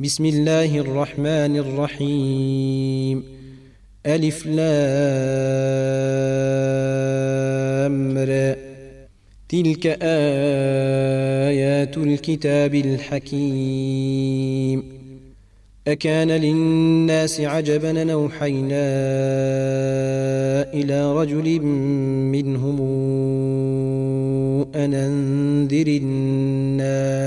بسم الله الرحمن الرحيم ألف لامر تلك آيات الكتاب الحكيم أكان للناس عجبا نوحينا إلى رجل منهم أن أنذر الناس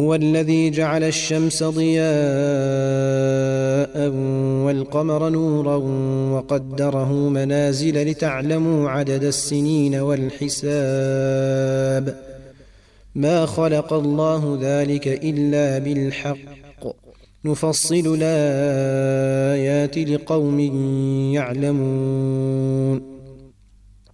هو الذي جعل الشمس ضياء والقمر نورا وقدره منازل لتعلموا عدد السنين والحساب. ما خلق الله ذلك إلا بالحق. نفصل الآيات لقوم يعلمون.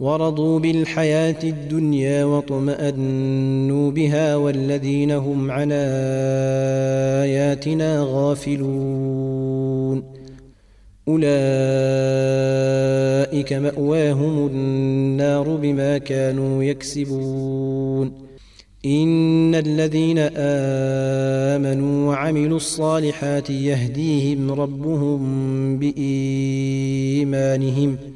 ورضوا بالحياة الدنيا واطمأنوا بها والذين هم عن آياتنا غافلون. أولئك مأواهم النار بما كانوا يكسبون. إن الذين آمنوا وعملوا الصالحات يهديهم ربهم بإيمانهم ۖ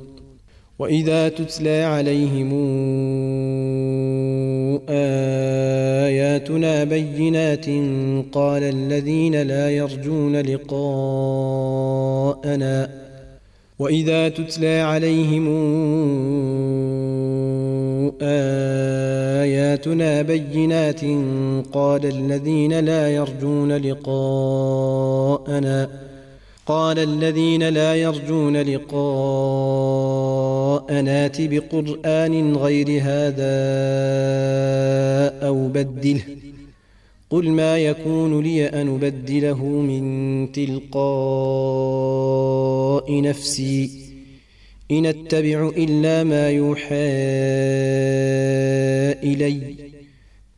واذا تتلى عليهم اياتنا بينات قال الذين لا يرجون لقاءنا واذا تتلى عليهم اياتنا بينات قال الذين لا يرجون لقاءنا قال الذين لا يرجون لقاء نات بقرآن غير هذا أو بدله. قل ما يكون لي أن أبدله من تلقاء نفسي. إن أتبع إلا ما يوحى إلي.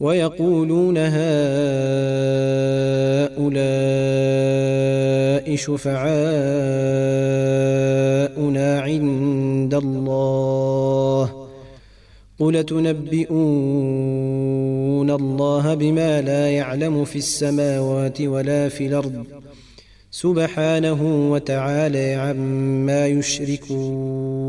ويقولون هؤلاء شفعاؤنا عند الله قل تنبئون الله بما لا يعلم في السماوات ولا في الأرض سبحانه وتعالى عما يشركون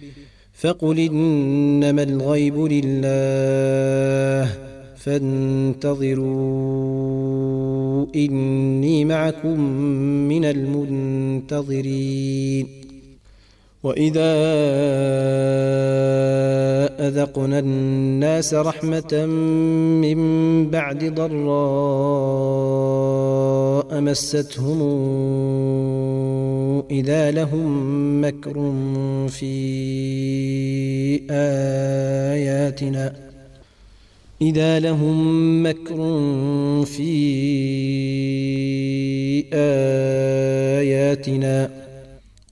فقل إنما الغيب لله فانتظروا إني معكم من المنتظرين. واذا اذقنا الناس رحمه من بعد ضراء مستهم اذا لهم مكر في اياتنا اذا لهم مكر في اياتنا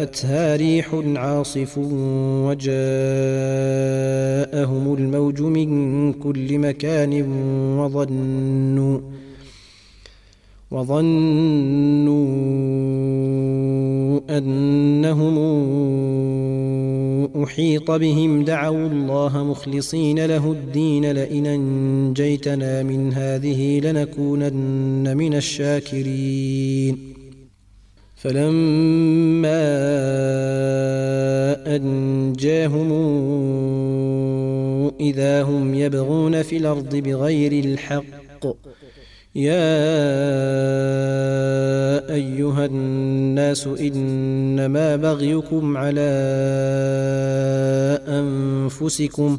جاءتها ريح عاصف وجاءهم الموج من كل مكان وظنوا وظنوا أنهم أحيط بهم. دعوا الله مخلصين له الدين. لئن أنجيتنا من هذه لنكونن من الشاكرين. فلما انجاهم اذا هم يبغون في الأرض بغير الحق يا ايها الناس انما بغيكم على انفسكم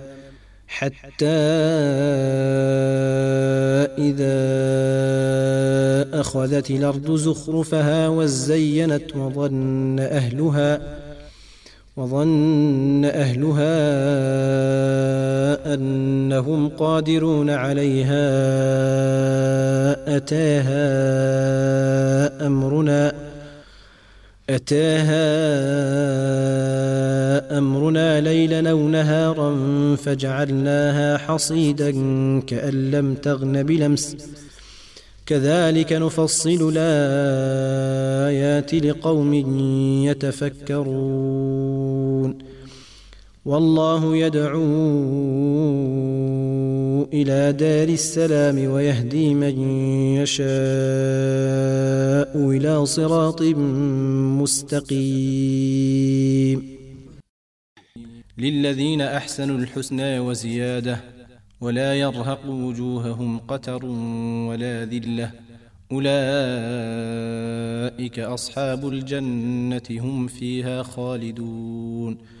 حتى إذا أخذت الأرض زخرفها وزينت وظن أهلها وظن أهلها أنهم قادرون عليها أتاها أمرنا. أتاها أمرنا ليلا أو نهارا فجعلناها حصيدا كأن لم تغن بلمس. كذلك نفصل الآيات لقوم يتفكرون. والله يدعو إلى دار السلام ويهدي من يشاء إلى صراط مستقيم. للذين أحسنوا الحسنى وزيادة ولا يرهق وجوههم قتر ولا ذلة. أولئك أصحاب الجنة هم فيها خالدون.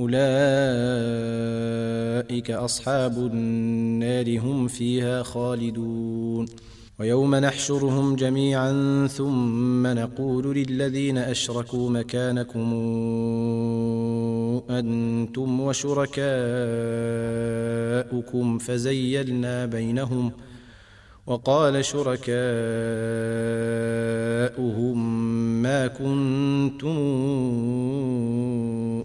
أولئك أصحاب النار هم فيها خالدون. ويوم نحشرهم جميعا ثم نقول للذين أشركوا مكانكم أنتم وشركاؤكم فزيلنا بينهم وقال شركاؤهم ما كنتم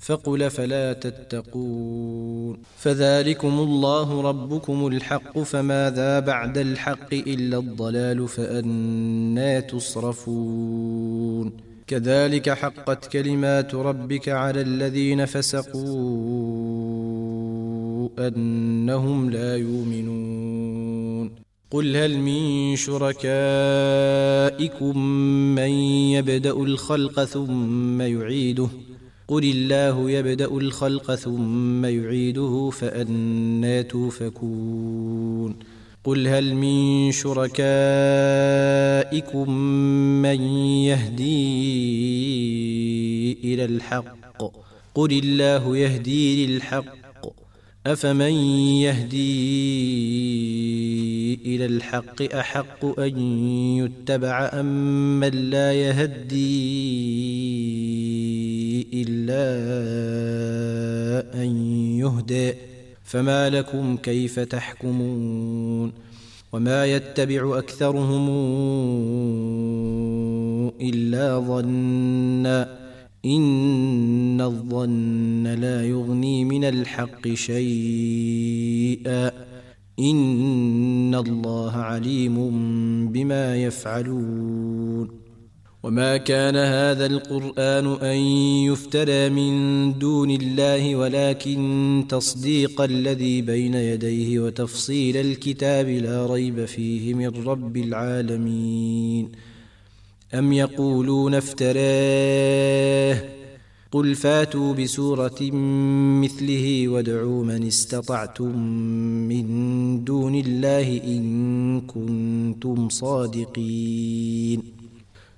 فقل فلا تتقون فذلكم الله ربكم الحق فماذا بعد الحق إلا الضلال فانى تصرفون كذلك حقت كلمات ربك على الذين فسقوا أنهم لا يؤمنون قل هل من شركائكم من يبدأ الخلق ثم يعيده قل الله يبدا الخلق ثم يعيده فانى توفكون قل هل من شركائكم من يهدي إلى الحق؟ قل الله يهدي للحق. افمن يهدي إلى الحق احق ان يتبع ام من لا يهدي إلا أن يهدى فما لكم كيف تحكمون؟ وما يتبع أكثرهم إلا ظنا إن الظن لا يغني من الحق شيئا. إن الله عليم بما يفعلون. وما كان هذا القران ان يفترى من دون الله ولكن تصديق الذي بين يديه وتفصيل الكتاب لا ريب فيه من رب العالمين أم يقولون افتراه قل فاتوا بسورة مثله وادعوا من استطعتم من دون الله إن كنتم صادقين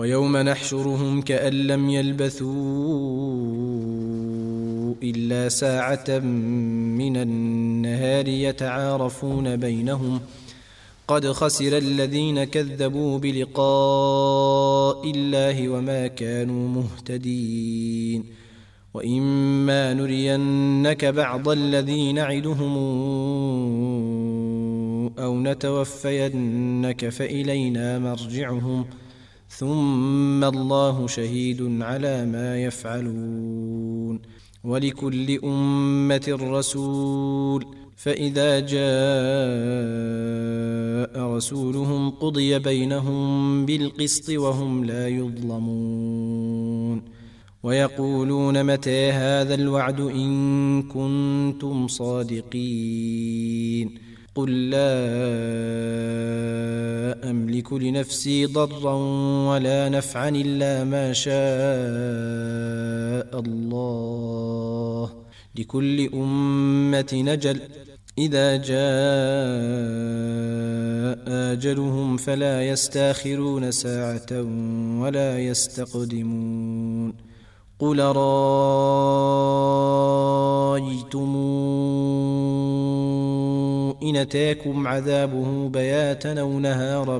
ويوم نحشرهم كأن لم يلبثوا إلا ساعة من النهار يتعارفون بينهم قد خسر الذين كذبوا بلقاء الله وما كانوا مهتدين وإما نرينك بعض الذي نعدهم أو نتوفينك فإلينا مرجعهم ۖ ثم الله شهيد على ما يفعلون ولكل أمة رسول فإذا جاء رسولهم قضي بينهم بالقسط وهم لا يظلمون ويقولون متى هذا الوعد إن كنتم صادقين قل لا أملك لنفسي ضرا ولا نفعا إلا ما شاء الله. لكل أمة نجل. إذا جاء أجلهم فلا يستأخرون ساعة ولا يستقدمون. قل رأيتم إن أتاكم عذابه بياتا أو نهارا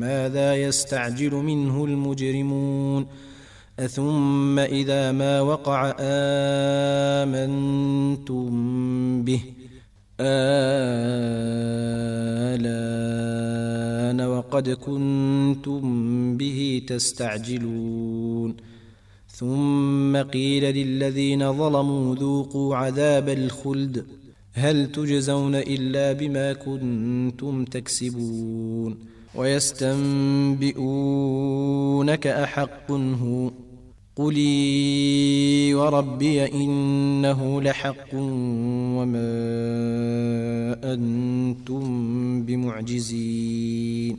ماذا يستعجل منه المجرمون؟ أثم إذا ما وقع آمنتم به؟ آلان وقد كنتم به تستعجلون؟ ثم قيل للذين ظلموا ذوقوا عذاب الخلد. هل تجزون إلا بما كنتم تكسبون؟ ويستنبئونك أحق هو. قلي وربي إنه لحق وما أنتم بمعجزين.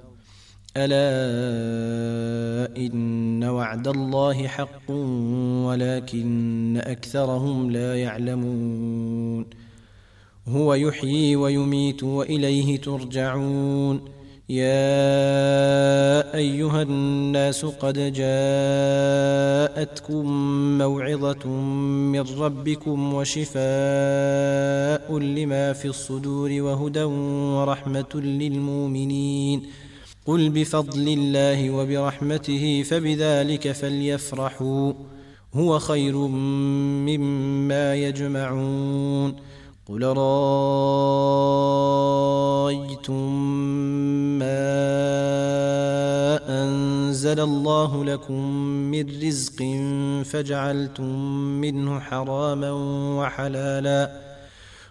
ألا إن وعد الله حق ولكن أكثرهم لا يعلمون. هو يحيي ويميت وإليه ترجعون. يا أيها الناس قد جاءتكم موعظة من ربكم وشفاء لما في الصدور وهدى ورحمة للمؤمنين. قل بفضل الله وبرحمته فبذلك فليفرحوا هو خير مما يجمعون. قل رأيتم ما أنزل الله لكم من رزق فجعلتم منه حراما وحلالا.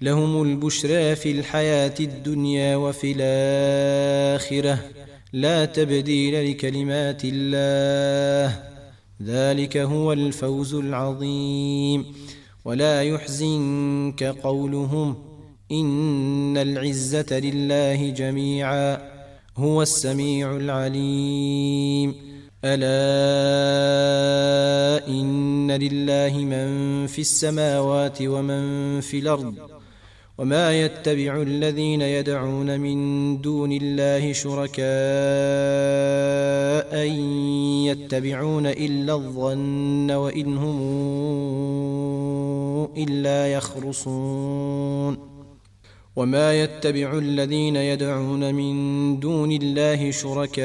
لهم البشرى في الحياة الدنيا وفي الآخرة. لا تبديل لكلمات الله. ذلك هو الفوز العظيم. ولا يحزنك قولهم إن العزة لله جميعا. هو السميع العليم. ألا إن لله من في السماوات ومن في الأرض. وما يتبع الذين يدعون من دون الله شركاء إن يتبعون إلا الظن وإن هم إلا يخرصون وما يتبع الذين يدعون من دون الله شركاء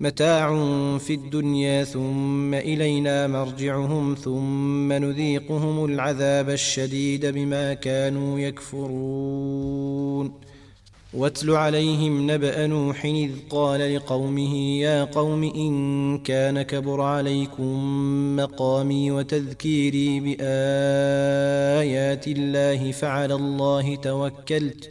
متاع في الدنيا ثم إلينا مرجعهم ثم نذيقهم العذاب الشديد بما كانوا يكفرون. واتل عليهم نبأ نوح إذ قال لقومه يا قوم إن كان كبر عليكم مقامي وتذكيري بآيات الله فعلى الله توكلت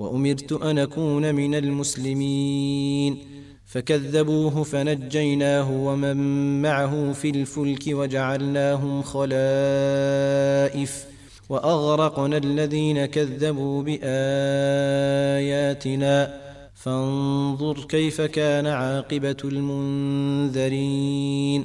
وأمرت أن أكون من المسلمين. فكذبوه فنجيناه ومن معه في الفلك وجعلناهم خلائف. وأغرقنا الذين كذبوا بآياتنا. فانظر كيف كان عاقبة المنذرين.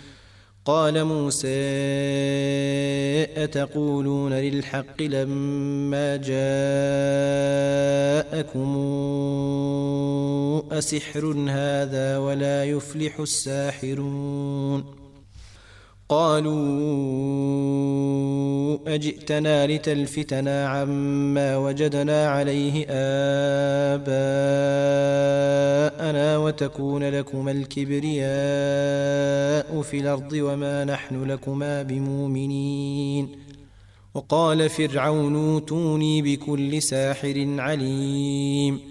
قال موسى أتقولون للحق لما جاءكم أسحر هذا ولا يفلح الساحرون؟ قالوا أجئتنا لتلفتنا عما وجدنا عليه آباءنا وتكون لكما الكبرياء في الأرض وما نحن لكما بمؤمنين. وقال فرعون أوتوني بكل ساحر عليم.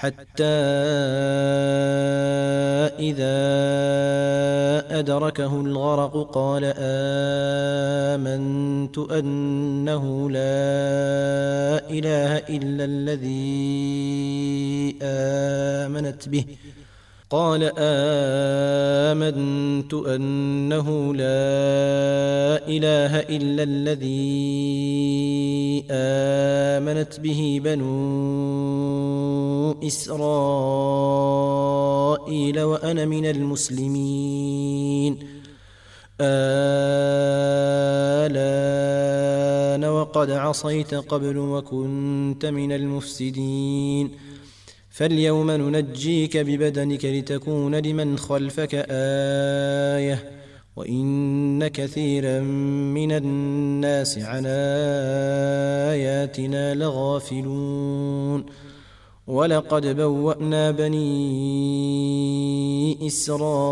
حتى إذا أدركه الغرق قال آمنت أنه لا إله إلا الذي آمنت به. قال آمنت أنه لا إله إلا الذي آمنت به بنو إسرائيل وأنا من المسلمين. آلان وقد عصيت قبل وكنت من المفسدين. فاليوم ننجيك ببدنك لتكون لمن خلفك آية. وإن كثيرا من الناس عن آياتنا لغافلون. ولقد بوأنا بني إسرائيل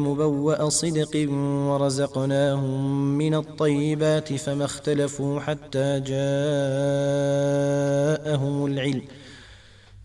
مبوأ صدق ورزقناهم من الطيبات فما اختلفوا حتى جاءهم العلم.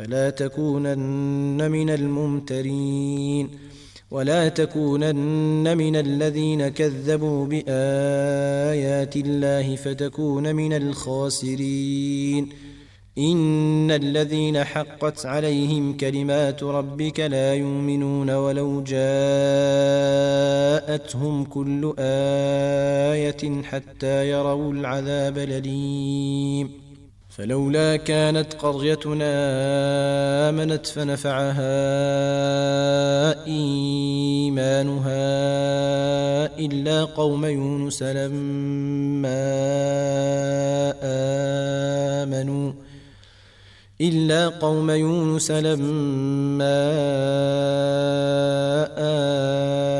فلا تكونن من الممترين ولا تكونن من الذين كذبوا بآيات الله فتكون من الخاسرين. إن الذين حقت عليهم كلمات ربك لا يؤمنون ولو جاءتهم كل آية حتى يروا العذاب الأليم. فلولا كانت قريتنا آمنت فنفعها إيمانها إلا قوم يونس لما آمنوا إلا قوم يونس لما آمنوا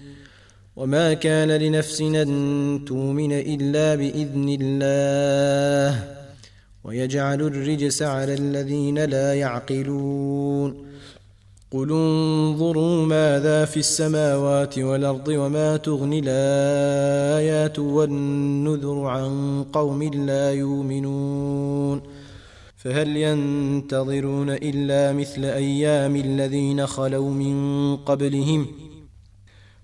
وما كان لنفس ان تؤمن الا باذن الله ويجعل الرجس على الذين لا يعقلون قل انظروا ماذا في السماوات والارض وما تغني الايات والنذر عن قوم لا يؤمنون فهل ينتظرون الا مثل أيام الذين خلوا من قبلهم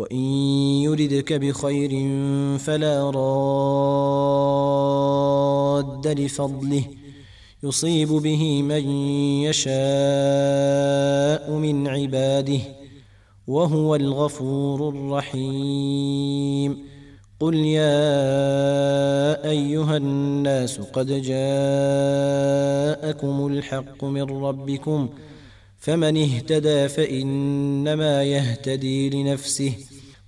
وإن يردك بخير فلا راد لفضله يصيب به من يشاء من عباده وهو الغفور الرحيم قل يا أيها الناس قد جاءكم الحق من ربكم فمن اهتدى فإنما يهتدي لنفسه